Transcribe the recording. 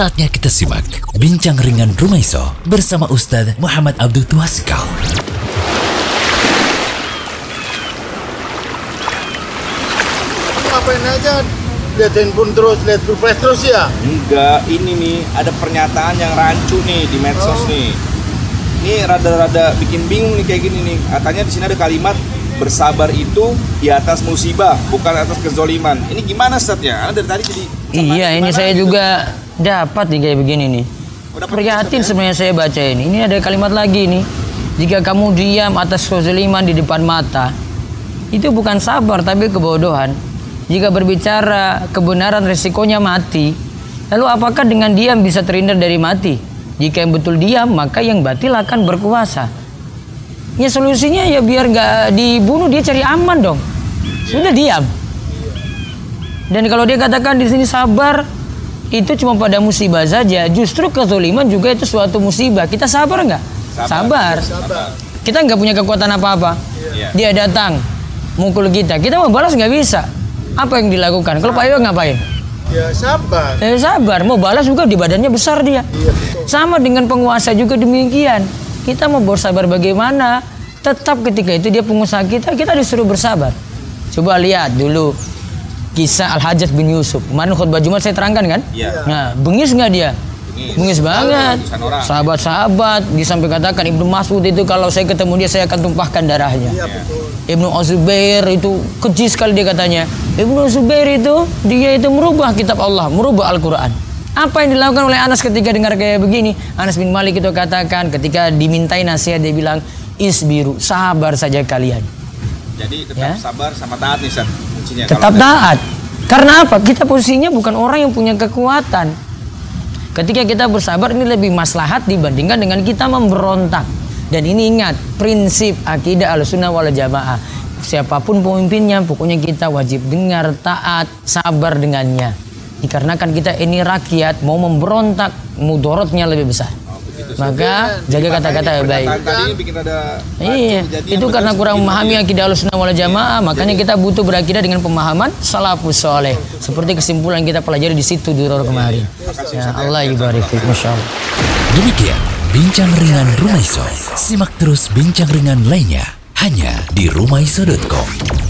Saatnya kita simak Bincang Ringan Rumaiso bersama Ustadz Muhammad Abdul Tuasikal. Ngapain aja lihat handphone terus, lihat surprise terus ya? Enggak, ini nih ada pernyataan yang rancu nih di medsos nih. Ini rada-rada bikin bingung nih kayak gini nih. Katanya di sini ada kalimat bersabar itu di atas musibah, bukan atas kezoliman. Ini gimana Ustaz ya? Karena dari tadi jadi Iya, ini saya gitu. juga dapat nih kayak begini nih. Udah Prihatin ya? sebenarnya saya baca ini. Ini ada kalimat lagi nih. Jika kamu diam atas kezaliman di depan mata, itu bukan sabar tapi kebodohan. Jika berbicara kebenaran resikonya mati, lalu apakah dengan diam bisa terhindar dari mati? Jika yang betul diam, maka yang batil akan berkuasa. Ya solusinya ya biar nggak dibunuh dia cari aman dong. Sudah diam. Dan kalau dia katakan di sini sabar, itu cuma pada musibah saja. Justru kezoliman juga itu suatu musibah. Kita sabar nggak? Sabar. Sabar. Kita nggak punya kekuatan apa-apa. Iya. Dia datang, mukul kita. Kita mau balas nggak bisa. Apa yang dilakukan? Kalau Pak Iwan ngapain? Ya sabar. Ya sabar. Mau balas juga di badannya besar dia. Iya betul. Sama dengan penguasa juga demikian. Kita mau bersabar bagaimana? Tetap ketika itu dia pengusaha kita, kita disuruh bersabar. Coba lihat dulu kisah Al Hajjaj bin Yusuf. Kemarin khutbah Jumat saya terangkan kan? Iya. Nah, bengis nggak dia? Bengis. Bengis banget. Ratusan orang. Sahabat-sahabat disampai katakan Ibnu Mas'ud itu kalau saya ketemu dia saya akan tumpahkan darahnya. Iya betul. Ibnu Azubair itu keji sekali dia katanya. Ibnu Azubair itu dia itu merubah kitab Allah, merubah Al-Quran. Apa yang dilakukan oleh Anas ketika dengar kayak begini? Anas bin Malik itu katakan ketika dimintai nasihat dia bilang isbiru, sabar saja kalian. Jadi tetap Ya. sabar sama taat nih. Kuncinya Tetap taat. Karena apa? Kita posisinya bukan orang yang punya kekuatan. Ketika kita bersabar ini lebih maslahat dibandingkan dengan kita memberontak. Dan ini ingat prinsip akidah al-sunnah wal jamaah. Siapa pun pemimpinnya, pokoknya kita wajib dengar, taat, sabar dengannya. Dikarenakan kita ini rakyat mau memberontak, mudorotnya lebih besar. Maka jaga kata-kata yang baik. Pernyataan tadi ini bikin ada Iya, kejadian itu karena kurang memahami akidah Ahlussunnah wal Jamaah, makanya kita butuh berakidah dengan pemahaman salafus soleh. Seperti kesimpulan kita pelajari di situ di Roro kemarin. Ya, Allah ibarik fik, Masya Allah. Demikian Bincang Ringan Rumaiso. Simak terus bincang ringan lainnya hanya di rumaiso.com.